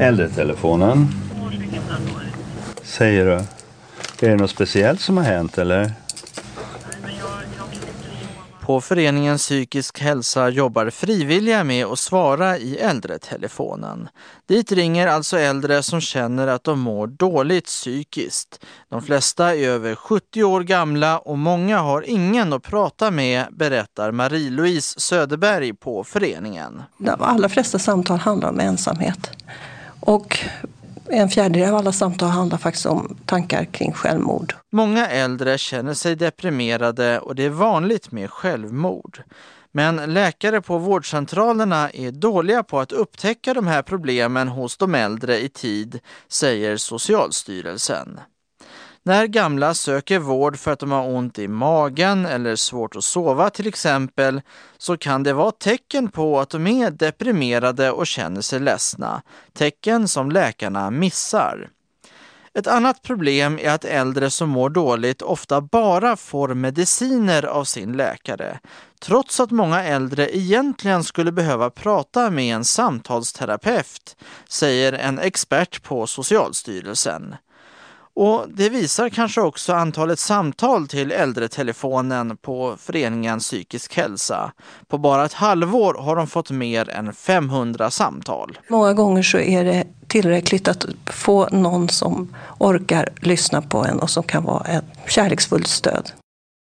Äldretelefonen. Säger du? Är det något speciellt som har hänt eller? På föreningen Psykisk hälsa jobbar frivilliga med att svara i äldretelefonen. Dit ringer alltså äldre som känner att de mår dåligt psykiskt. De flesta är över 70 år gamla och många har ingen att prata med, berättar Marie-Louise Söderberg på föreningen. De allra flesta samtal handlar om ensamhet. Och en fjärdedel av alla samtal handlar faktiskt om tankar kring självmord. Många äldre känner sig deprimerade och det är vanligt med självmord. Men läkare på vårdcentralerna är dåliga på att upptäcka de här problemen hos de äldre i tid, säger Socialstyrelsen. När gamla söker vård för att de har ont i magen eller svårt att sova till exempel så kan det vara tecken på att de är deprimerade och känner sig ledsna. Tecken som läkarna missar. Ett annat problem är att äldre som mår dåligt ofta bara får mediciner av sin läkare, trots att många äldre egentligen skulle behöva prata med en samtalsterapeut, säger en expert på Socialstyrelsen. Och det visar kanske också antalet samtal till äldretelefonen på föreningen Psykisk hälsa. På bara ett halvår har de fått mer än 500 samtal. Många gånger så är det tillräckligt att få någon som orkar lyssna på en och som kan vara ett kärleksfullt stöd.